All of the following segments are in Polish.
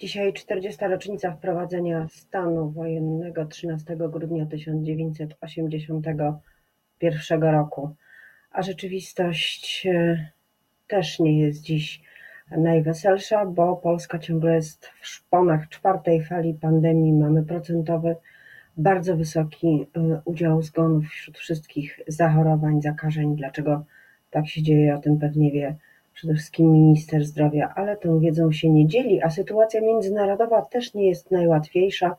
Dzisiaj 40. rocznica wprowadzenia stanu wojennego 13 grudnia 1981 roku, a rzeczywistość e, też nie jest dziś najweselsza, bo Polska ciągle jest w szponach czwartej fali pandemii. Mamy procentowy, bardzo wysoki e, udział zgonów wśród wszystkich zachorowań, zakażeń. Dlaczego tak się dzieje, o tym pewnie wie przede wszystkim minister zdrowia, ale tą wiedzą się nie dzieli, a sytuacja międzynarodowa też nie jest najłatwiejsza.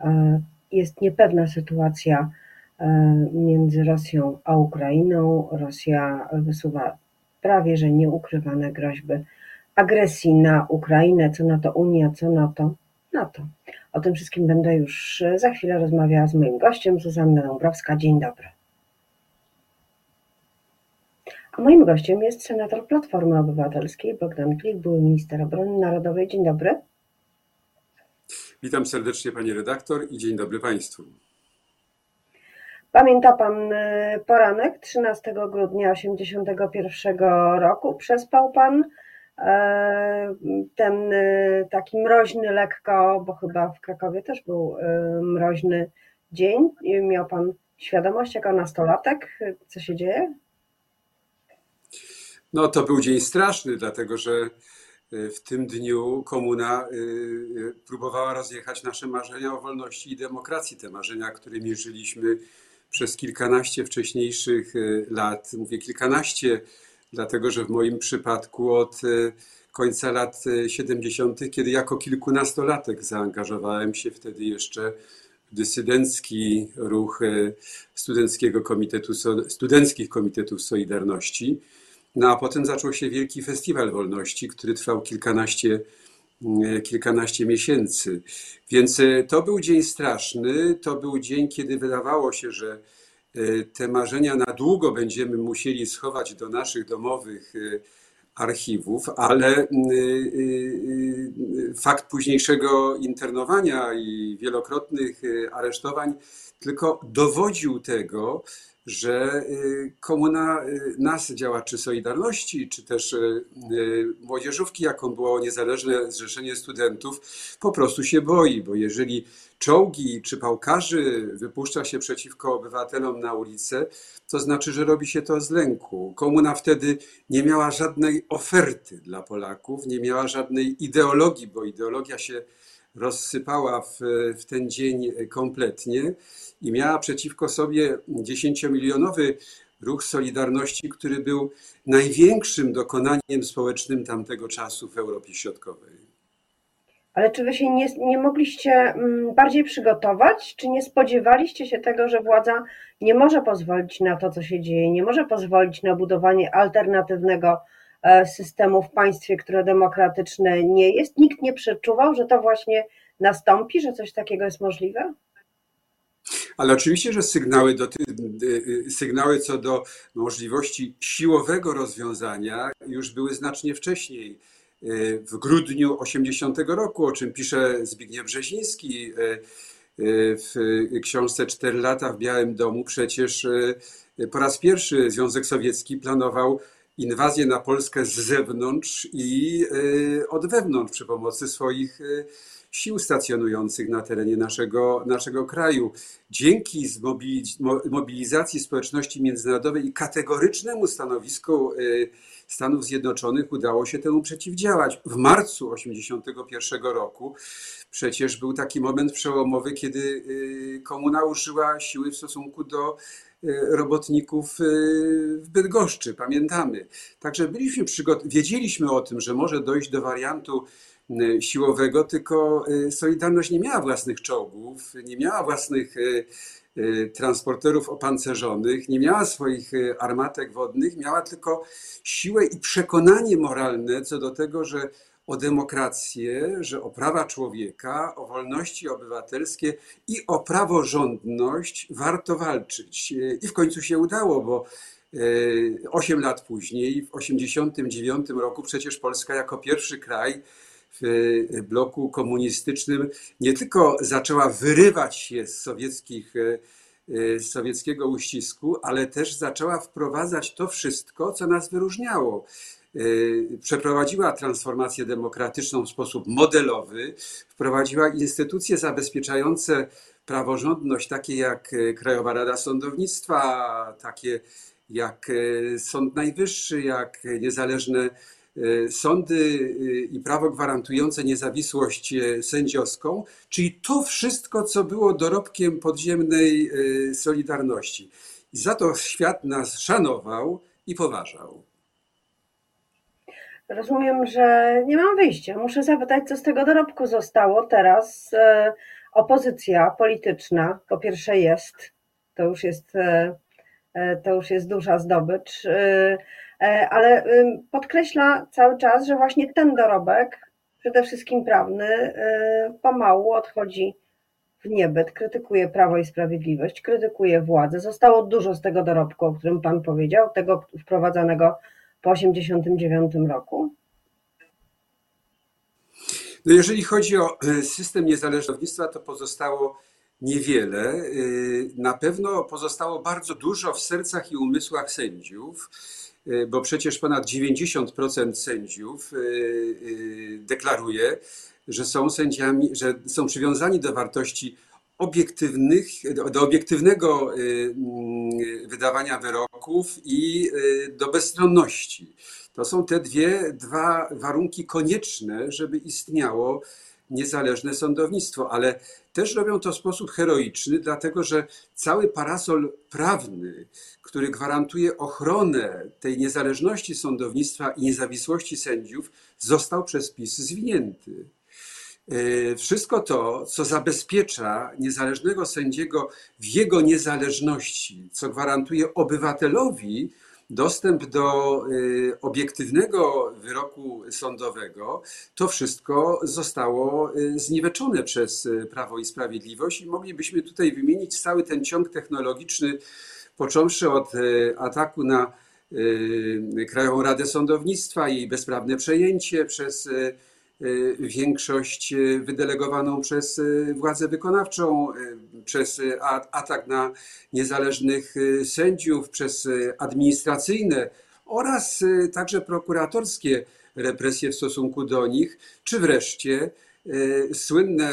E, jest niepewna sytuacja e, między Rosją a Ukrainą. Rosja wysuwa prawie że nieukrywane groźby agresji na Ukrainę, co na to Unia, co na to NATO. O tym wszystkim będę już za chwilę rozmawiała z moim gościem, Zuzanna Dąbrowska. Dzień dobry. A moim gościem jest senator Platformy Obywatelskiej Bogdan Klik, były minister obrony narodowej. Dzień dobry. Witam serdecznie pani redaktor i dzień dobry państwu. Pamięta pan e, poranek 13 grudnia 1981 roku? Przespał pan e, ten e, taki mroźny lekko, bo chyba w Krakowie też był mroźny dzień. Miał pan świadomość jako nastolatek, co się dzieje? No to był dzień straszny, dlatego że e, w tym dniu komuna e, próbowała rozjechać nasze marzenia o wolności i demokracji, te marzenia, którymi żyliśmy przez kilkanaście wcześniejszych e, lat. Mówię kilkanaście, dlatego że w moim przypadku od końca lat 70., kiedy jako kilkunastolatek zaangażowałem się wtedy jeszcze w dysydencki ruch Studenckiego Komitetu, Studenckich Komitetów Solidarności. No a potem zaczął się Wielki Festiwal Wolności, który trwał kilkanaście, mm, kilkanaście miesięcy. Więc e, to był dzień straszny. To był dzień, kiedy wydawało się, że e, te marzenia na długo będziemy musieli schować do naszych domowych e, archiwów, ale mm, fakt późniejszego internowania i wielokrotnych aresztowań tylko dowodził tego, że y, komuna y, nas, działaczy Solidarności, czy też y, młodzieżówki, jaką było Niezależne Zrzeszenie Studentów, po prostu się boi, bo jeżeli czołgi czy pałkarzy wypuszcza się przeciwko obywatelom na ulicę, to znaczy, że robi się to z lęku. Komuna wtedy nie miała żadnej oferty dla Polaków, nie miała żadnej ideologii, bo ideologia się rozsypała w, w ten dzień kompletnie i miała przeciwko sobie dziesięciomilionowy ruch Solidarności, który był największym dokonaniem społecznym tamtego czasu w Europie Środkowej. Ale czy wy się nie, nie mogliście mm, bardziej przygotować? Czy nie spodziewaliście się tego, że władza nie może pozwolić na to, co się dzieje, nie może pozwolić na budowanie alternatywnego systemu w państwie, które demokratyczne nie jest? Nikt nie przeczuwał, że to właśnie nastąpi, że coś takiego jest możliwe? Ale oczywiście, że sygnały, do, y, sygnały co do możliwości siłowego rozwiązania już były znacznie wcześniej. Y, w grudniu 80 roku, o czym pisze Zbigniew Brzeziński y, w książce Cztery lata w Białym Domu, przecież po raz pierwszy Związek Sowiecki planował inwazję na Polskę z zewnątrz i od wewnątrz przy pomocy swoich sił stacjonujących na terenie naszego, naszego kraju. Dzięki mobilizacji społeczności międzynarodowej i kategorycznemu stanowisku y, Stanów Zjednoczonych udało się temu przeciwdziałać. W marcu 1981 roku przecież był taki moment przełomowy, kiedy y, komuna użyła siły w stosunku do y, robotników w Bydgoszczy, pamiętamy. Także byliśmy przygotowani, wiedzieliśmy o tym, że może dojść do wariantu Y, siłowego, tylko y, Solidarność nie miała własnych czołgów, nie miała własnych y, transporterów opancerzonych, nie miała swoich armatek wodnych, miała tylko siłę i przekonanie moralne co do tego, że o demokrację, że o prawa człowieka, o wolności obywatelskie i o praworządność warto walczyć. I w końcu się udało, bo osiem lat później, w 1989 roku, przecież Polska jako pierwszy kraj w bloku komunistycznym nie tylko zaczęła wyrywać się z sowieckich e, z sowieckiego uścisku, ale też zaczęła wprowadzać to wszystko, co nas wyróżniało. Przeprowadziła transformację demokratyczną w sposób modelowy, wprowadziła instytucje zabezpieczające praworządność, takie jak Krajowa Rada Sądownictwa, takie jak Sąd Najwyższy, jak niezależne sądy i prawo gwarantujące niezawisłość sędziowską, czyli to wszystko, co było dorobkiem podziemnej Solidarności. I za to świat nas szanował i poważał. Rozumiem, że nie mam wyjścia. Muszę zapytać, co z tego dorobku zostało teraz. Opozycja polityczna, po pierwsze, jest. To już jest, to już jest duża zdobycz. E, ale podkreśla cały czas, że właśnie ten dorobek, przede wszystkim prawny, e, pomału odchodzi w niebyt, krytykuje Prawo i Sprawiedliwość, krytykuje władzę. Zostało dużo z tego dorobku, o którym Pan powiedział, tego wprowadzanego po 1989 roku. No jeżeli chodzi o e, system niezależnictwa, to pozostało niewiele. Na pewno pozostało bardzo dużo w sercach i umysłach sędziów. Y, bo przecież ponad 90% sędziów deklaruje, że są sędziami, że są przywiązani do wartości obiektywnych, do obiektywnego mm, wydawania wyroków i do bezstronności. To są te dwie, dwa warunki konieczne, żeby istniało niezależne sądownictwo, ale też robią to w sposób heroiczny, dlatego że cały parasol prawny, który gwarantuje ochronę tej niezależności sądownictwa i niezawisłości sędziów, został przez PiS zwinięty. E, wszystko to, co zabezpiecza niezależnego sędziego w jego niezależności, co gwarantuje obywatelowi dostęp do y, obiektywnego wyroku sądowego, to wszystko zostało y, zniweczone przez Prawo i Sprawiedliwość i moglibyśmy tutaj wymienić cały ten ciąg technologiczny, począwszy od ataku na Krajową Radę Sądownictwa i bezprawne przejęcie przez większość y, wydelegowaną przez y, władzę wykonawczą, przez atak na niezależnych sędziów, przez administracyjne oraz także prokuratorskie represje w stosunku do nich, czy wreszcie słynne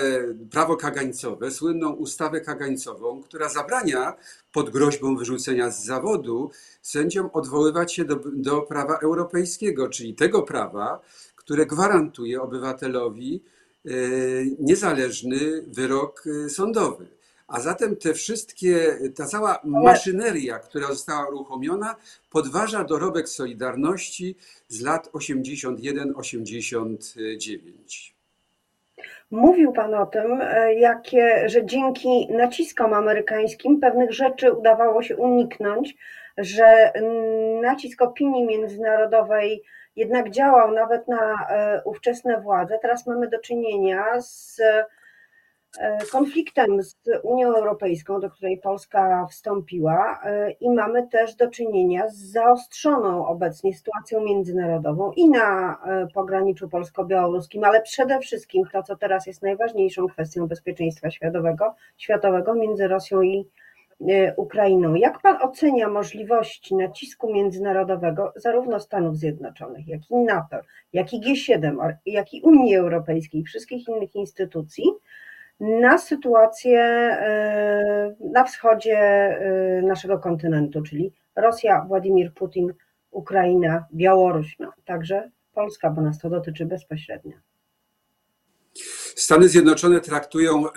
prawo kagańcowe, słynną ustawę kagańcową, która zabrania pod groźbą wyrzucenia z zawodu sędziom odwoływać się do, do prawa europejskiego, czyli tego prawa, które gwarantuje obywatelowi e, niezależny wyrok e, sądowy. A zatem te wszystkie, ta cała maszyneria, która została uruchomiona, podważa dorobek Solidarności z lat 81-89. Mówił Pan o tym, e, jakie, że dzięki naciskom amerykańskim pewnych rzeczy udawało się uniknąć, że nacisk opinii międzynarodowej jednak działał nawet na e, ówczesne władze. Teraz mamy do czynienia z e, konfliktem z Unią Europejską, do której Polska wstąpiła, e, i mamy też do czynienia z zaostrzoną obecnie sytuacją międzynarodową i na pograniczu polsko-białoruskim, ale przede wszystkim to, co teraz jest najważniejszą kwestią bezpieczeństwa światowego, światowego między Rosją i Ukrainą. Jak Pan ocenia możliwości nacisku międzynarodowego zarówno Stanów Zjednoczonych, jak i NATO, jak i G7, jak i Unii Europejskiej wszystkich innych instytucji na sytuację e, na wschodzie e, naszego kontynentu, czyli Rosja, Władimir Putin, Ukraina, Białoruś, no, także Polska, bo nas to dotyczy bezpośrednio. Stany Zjednoczone traktują e,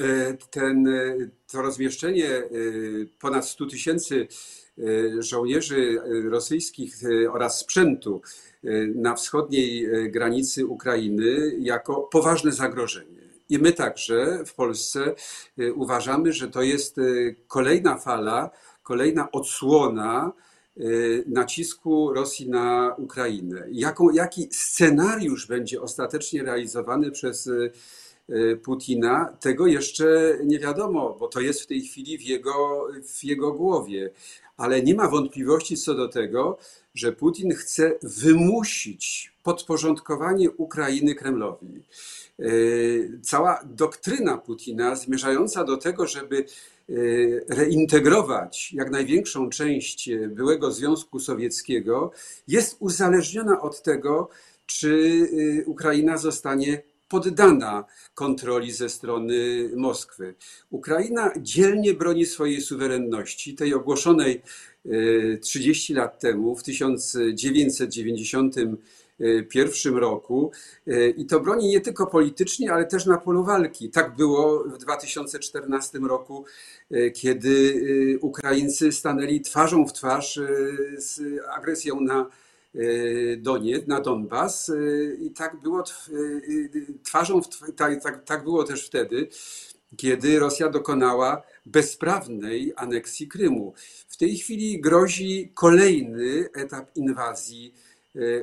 ten, e, to rozmieszczenie e, ponad 100 tysięcy żołnierzy rosyjskich oraz sprzętu na wschodniej granicy Ukrainy jako poważne zagrożenie. I my także w Polsce uważamy, że to jest kolejna fala, kolejna odsłona nacisku Rosji na Ukrainę. Jaką, jaki scenariusz będzie ostatecznie realizowany przez Putina, tego jeszcze nie wiadomo, bo to jest w tej chwili w jego, w jego głowie. Ale nie ma wątpliwości co do tego, że Putin chce wymusić podporządkowanie Ukrainy Kremlowi. Cała doktryna Putina zmierzająca do tego, żeby reintegrować jak największą część byłego Związku Sowieckiego, jest uzależniona od tego, czy Ukraina zostanie poddana kontroli ze strony Moskwy. Ukraina dzielnie broni swojej suwerenności, tej ogłoszonej 30 lat temu, w 1991 roku. I to broni nie tylko politycznie, ale też na polu walki. Tak było w 2014 roku, kiedy Ukraińcy stanęli twarzą w twarz z agresją na Doniec, na Donbas i tak było twarzą, tak, tak, tak było też wtedy, kiedy Rosja dokonała bezprawnej aneksji Krymu. W tej chwili grozi kolejny etap inwazji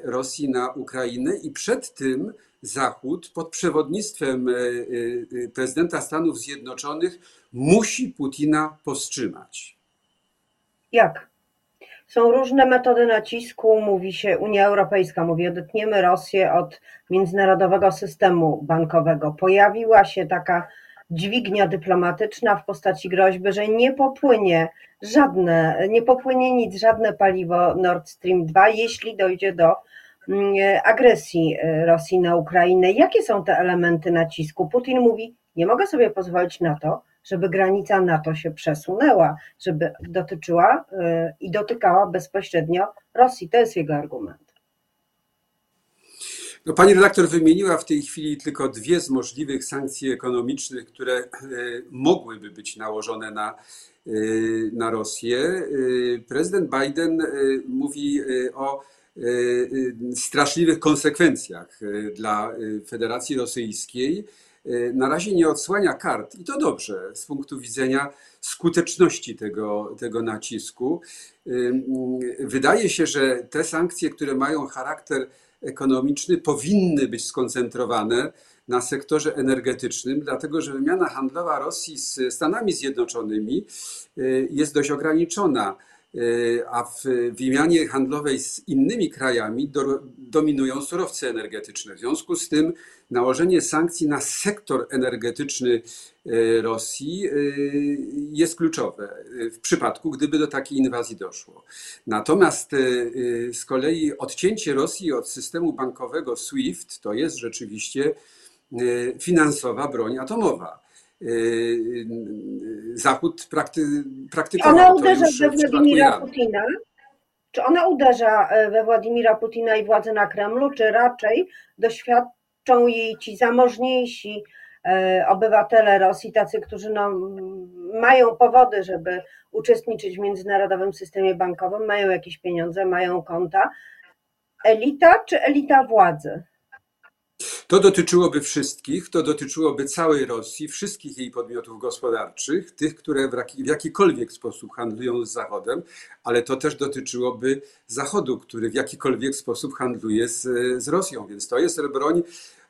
Rosji na Ukrainę i przed tym Zachód pod przewodnictwem prezydenta Stanów Zjednoczonych musi Putina powstrzymać. Jak? Są różne metody nacisku. Mówi się, Unia Europejska mówi, odetniemy Rosję od międzynarodowego systemu bankowego. Pojawiła się taka dźwignia dyplomatyczna w postaci groźby, że nie popłynie żadne, nie popłynie nic, żadne paliwo Nord Stream 2, jeśli dojdzie do mm, agresji e, Rosji na Ukrainę. Jakie są te elementy nacisku? Putin mówi, nie mogę sobie pozwolić na to, żeby granica NATO się przesunęła, żeby dotyczyła y, i dotykała bezpośrednio Rosji. To jest jego argument. No, pani redaktor wymieniła w tej chwili tylko dwie z możliwych sankcji ekonomicznych, które y, mogłyby być nałożone na, y, na Rosję. Prezydent Biden mówi o straszliwych konsekwencjach dla Federacji Rosyjskiej na razie nie odsłania kart i to dobrze z punktu widzenia skuteczności tego, tego nacisku. Y, y, wydaje się, że te sankcje, które mają charakter ekonomiczny, powinny być skoncentrowane na sektorze energetycznym, dlatego że wymiana handlowa Rosji z Stanami Zjednoczonymi jest dość ograniczona. A w wymianie handlowej z innymi krajami do, dominują surowce energetyczne. W związku z tym nałożenie sankcji na sektor energetyczny y, Rosji y, jest kluczowe w przypadku, gdyby do takiej inwazji doszło. Natomiast z kolei odcięcie Rosji od systemu bankowego SWIFT to jest rzeczywiście finansowa broń atomowa. Yy, Zachód prakty, praktykował. Ona uderza we Władimira Putina? Czy ona uderza e, we Władimira Putina i władze na Kremlu, czy raczej doświadczą jej ci zamożniejsi e, obywatele Rosji, tacy, którzy no, mają powody, żeby uczestniczyć w międzynarodowym systemie bankowym, mają jakieś pieniądze, mają konta. Elita czy elita władzy? To dotyczyłoby wszystkich, to dotyczyłoby całej Rosji, wszystkich jej podmiotów gospodarczych, tych, które w jakikolwiek sposób handlują z Zachodem, ale to też dotyczyłoby Zachodu, który w jakikolwiek sposób handluje z, z Rosją. Więc to jest broń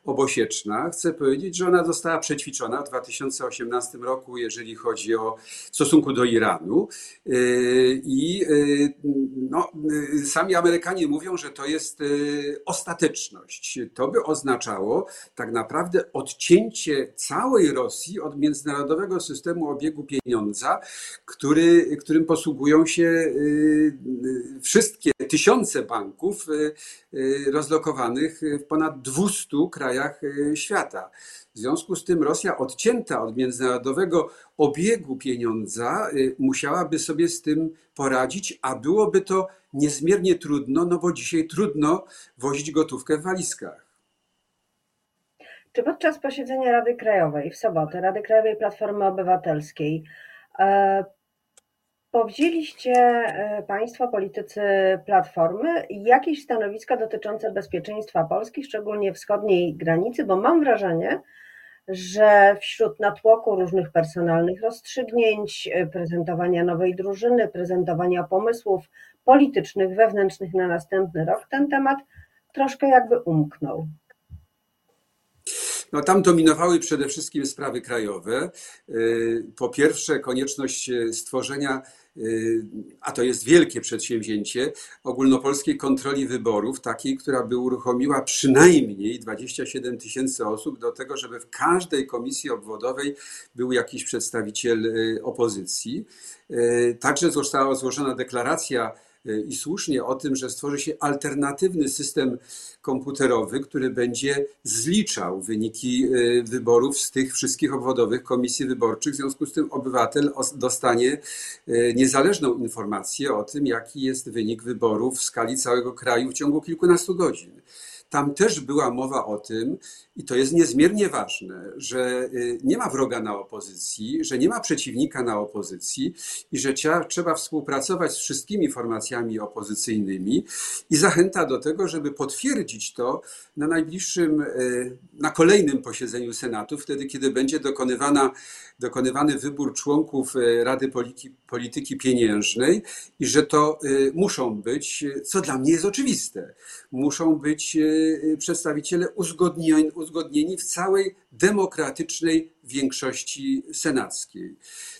obosieczna. Chcę powiedzieć, że ona została przećwiczona w 2018 roku, jeżeli chodzi o stosunku do Iranu. Yy, I yy, no, yy, sami Amerykanie mówią, że to jest ostateczność. To by oznaczało tak naprawdę odcięcie całej Rosji od międzynarodowego systemu obiegu pieniądza, który, którym posługują się wszystkie tysiące banków rozlokowanych w ponad 200 krajach krajach y, świata. W związku z tym Rosja odcięta od międzynarodowego obiegu pieniądza y, musiałaby sobie z tym poradzić, a byłoby to niezmiernie trudno, no bo dzisiaj trudno wozić gotówkę w walizkach. Czy podczas posiedzenia Rady Krajowej w sobotę, Rady Krajowej Platformy Obywatelskiej, e, Powzięliście e, Państwo, politycy Platformy, jakieś stanowiska dotyczące bezpieczeństwa Polski, szczególnie wschodniej granicy, bo mam wrażenie, że wśród natłoku różnych personalnych rozstrzygnięć, e, prezentowania nowej drużyny, prezentowania pomysłów politycznych, wewnętrznych na następny rok, ten temat troszkę jakby umknął. No, tam dominowały przede wszystkim sprawy krajowe. Po pierwsze, konieczność stworzenia a to jest wielkie przedsięwzięcie, ogólnopolskiej kontroli wyborów, takiej, która by uruchomiła przynajmniej 27 tysięcy osób do tego, żeby w każdej komisji obwodowej był jakiś przedstawiciel y, opozycji. Y, także została złożona deklaracja i słusznie o tym, że stworzy się alternatywny system komputerowy, który będzie zliczał wyniki y, wyborów z tych wszystkich obwodowych komisji wyborczych. W związku z tym obywatel dostanie y, niezależną informację o tym, jaki jest wynik wyborów w skali całego kraju w ciągu kilkunastu godzin tam też była mowa o tym, i to jest niezmiernie ważne, że y, nie ma wroga na opozycji, że nie ma przeciwnika na opozycji i że trzeba, współpracować z wszystkimi formacjami opozycyjnymi i zachęta do tego, żeby potwierdzić to na najbliższym, y, na kolejnym posiedzeniu Senatu, wtedy kiedy będzie dokonywana, dokonywany wybór członków y, Rady Polityki Pieniężnej i że to muszą być, co dla mnie jest oczywiste, muszą być przedstawiciele uzgodnieni, uzgodnieni w całej demokratycznej większości senackiej.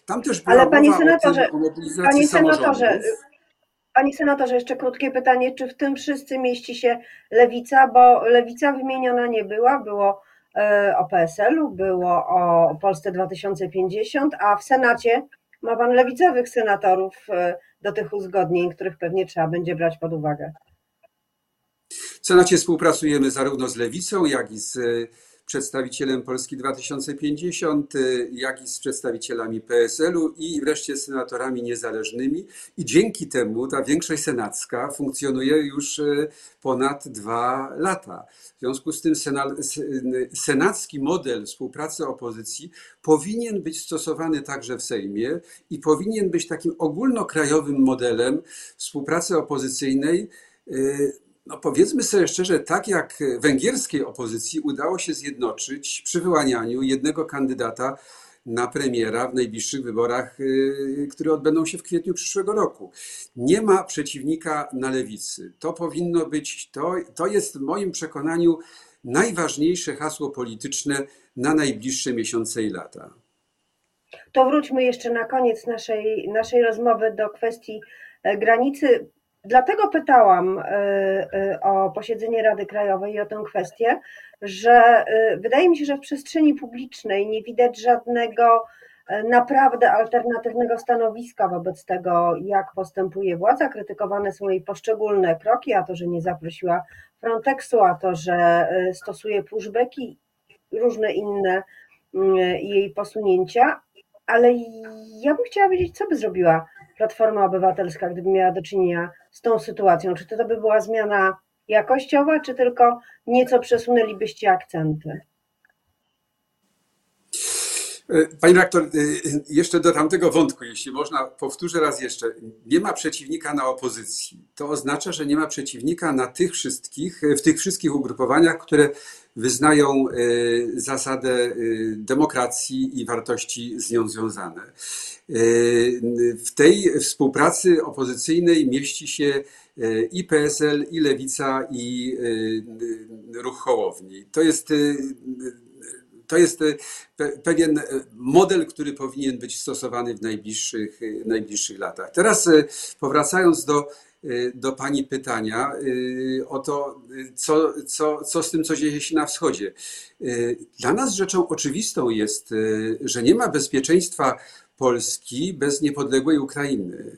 Tam też była Ale panie senatorze, o, tym, o mobilizacji panie senatorze. Panie senatorze, jeszcze krótkie pytanie, czy w tym wszyscy mieści się lewica, bo lewica wymieniona nie była, było e, o PSL-u, było o Polsce 2050, a w Senacie ma pan lewicowych senatorów e, do tych uzgodnień, których pewnie trzeba będzie brać pod uwagę. W Senacie współpracujemy zarówno z Lewicą, jak i z e, przedstawicielem Polski 2050, e, jak i z przedstawicielami PSL-u i wreszcie z senatorami niezależnymi. I dzięki temu ta większość senacka funkcjonuje już e, ponad dwa lata. W związku z tym senacki model współpracy opozycji powinien być stosowany także w Sejmie i powinien być takim ogólnokrajowym modelem współpracy opozycyjnej no powiedzmy sobie szczerze, tak jak węgierskiej opozycji udało się zjednoczyć przy wyłanianiu jednego kandydata na premiera w najbliższych wyborach, y, które odbędą się w kwietniu przyszłego roku. Nie ma przeciwnika na lewicy. To powinno być, to, to jest w moim przekonaniu najważniejsze hasło polityczne na najbliższe miesiące i lata. To wróćmy jeszcze na koniec naszej, naszej rozmowy do kwestii e, granicy. Dlatego pytałam e, e, o posiedzenie Rady Krajowej i o tę kwestię, że e, wydaje mi się, że w przestrzeni publicznej nie widać żadnego naprawdę alternatywnego stanowiska wobec tego, jak postępuje władza. Krytykowane są jej poszczególne kroki, a to, że nie zaprosiła Frontexu, a to, że stosuje pushbacki, różne inne jej posunięcia. Ale ja bym chciała wiedzieć, co by zrobiła Platforma Obywatelska, gdyby miała do czynienia z tą sytuacją? Czy to by była zmiana jakościowa, czy tylko nieco przesunęlibyście akcenty? E, Pani rektor, e, jeszcze do tamtego wątku, jeśli można, powtórzę raz jeszcze. Nie ma przeciwnika na opozycji. To oznacza, że nie ma przeciwnika na tych wszystkich, w tych wszystkich ugrupowaniach, które wyznają e, zasadę demokracji i wartości z nią związane. W tej współpracy opozycyjnej mieści się i PSL, i Lewica, i Ruch Hołowni. To jest to jest pewien model, który powinien być stosowany w najbliższych, najbliższych latach. Teraz powracając do, do Pani pytania o to, co, co, co z tym, co dzieje się na wschodzie. Dla nas rzeczą oczywistą jest, że nie ma bezpieczeństwa Polski bez niepodległej Ukrainy.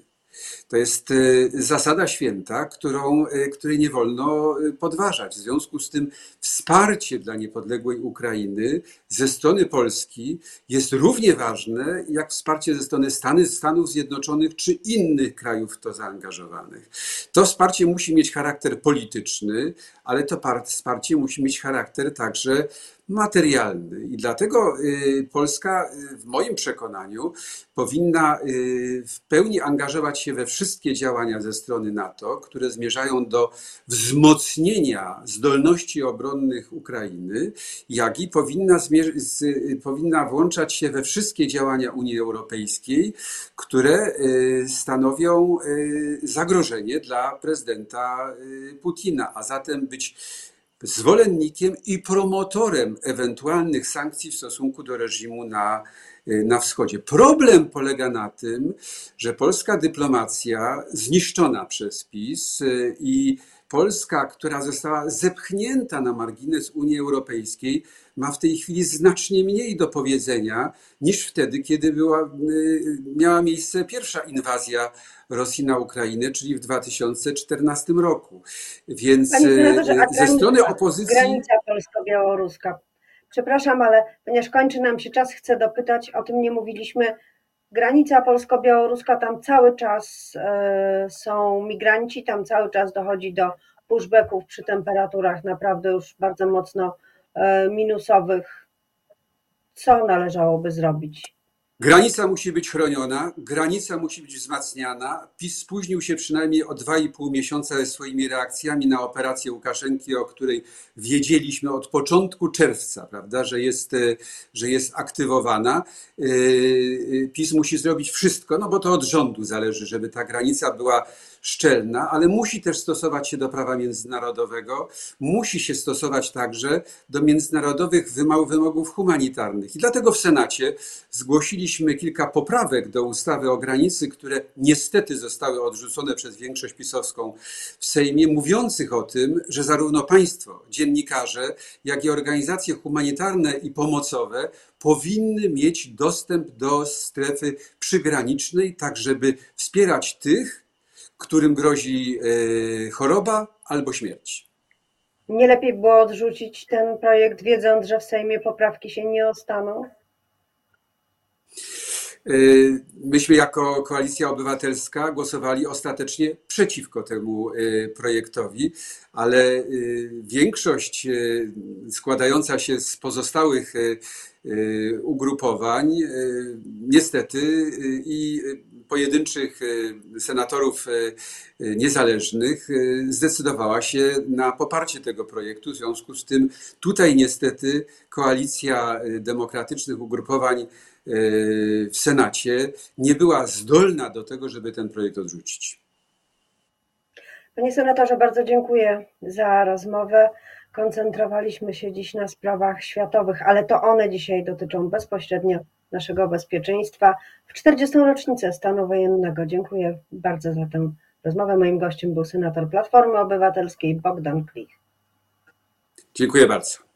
To jest e, zasada święta, którą, e, której nie wolno e, podważać. W związku z tym wsparcie dla niepodległej Ukrainy ze strony Polski jest równie ważne jak wsparcie ze strony Stanów Zjednoczonych czy innych krajów w to zaangażowanych. To wsparcie musi mieć charakter polityczny, ale to wsparcie musi mieć charakter także materialny. I dlatego y, Polska, y, w moim przekonaniu, powinna y, w pełni angażować się we wszystkie działania ze strony NATO, które zmierzają do wzmocnienia zdolności obronnych Ukrainy, jak i powinna, powinna włączać się we wszystkie działania Unii Europejskiej, które stanowią zagrożenie dla prezydenta Putina, a zatem być zwolennikiem i promotorem ewentualnych sankcji w stosunku do reżimu na, na wschodzie. Problem polega na tym, że polska dyplomacja zniszczona przez PiS i Polska, która została zepchnięta na margines Unii Europejskiej, ma w tej chwili znacznie mniej do powiedzenia niż wtedy, kiedy była, miała miejsce pierwsza inwazja Rosji na Ukrainę, czyli w 2014 roku. Więc ze strony opozycji. Granica polsko-białoruska. Przepraszam, ale ponieważ kończy nam się czas, chcę dopytać, o tym nie mówiliśmy. Granica polsko-białoruska, tam cały czas są migranci, tam cały czas dochodzi do pushbacków przy temperaturach naprawdę już bardzo mocno minusowych. Co należałoby zrobić? Granica musi być chroniona, granica musi być wzmacniana. PiS spóźnił się przynajmniej o 2,5 miesiąca ze swoimi reakcjami na operację Łukaszenki, o której wiedzieliśmy od początku czerwca, prawda, że jest, że jest aktywowana. PiS musi zrobić wszystko, no bo to od rządu zależy, żeby ta granica była szczelna, ale musi też stosować się do prawa międzynarodowego, musi się stosować także do międzynarodowych wymogów humanitarnych. I dlatego w Senacie zgłosiliśmy kilka poprawek do ustawy o granicy, które niestety zostały odrzucone przez większość pisowską w Sejmie, mówiących o tym, że zarówno państwo, dziennikarze, jak i organizacje humanitarne i pomocowe powinny mieć dostęp do strefy przygranicznej, tak żeby wspierać tych, którym grozi e, choroba albo śmierć. Nie lepiej było odrzucić ten projekt, wiedząc, że w Sejmie poprawki się nie ostaną? E, myśmy jako Koalicja Obywatelska głosowali ostatecznie przeciwko temu e, projektowi, ale większość składająca się z pozostałych ugrupowań niestety i pojedynczych senatorów niezależnych zdecydowała się na poparcie tego projektu. W związku z tym tutaj niestety koalicja demokratycznych ugrupowań w Senacie nie była zdolna do tego, żeby ten projekt odrzucić. Panie senatorze, bardzo dziękuję za rozmowę. Koncentrowaliśmy się dziś na sprawach światowych, ale to one dzisiaj dotyczą bezpośrednio naszego bezpieczeństwa w 40. rocznicę stanu wojennego. Dziękuję bardzo za tę rozmowę. Moim gościem był senator Platformy Obywatelskiej Bogdan Klich. Dziękuję bardzo.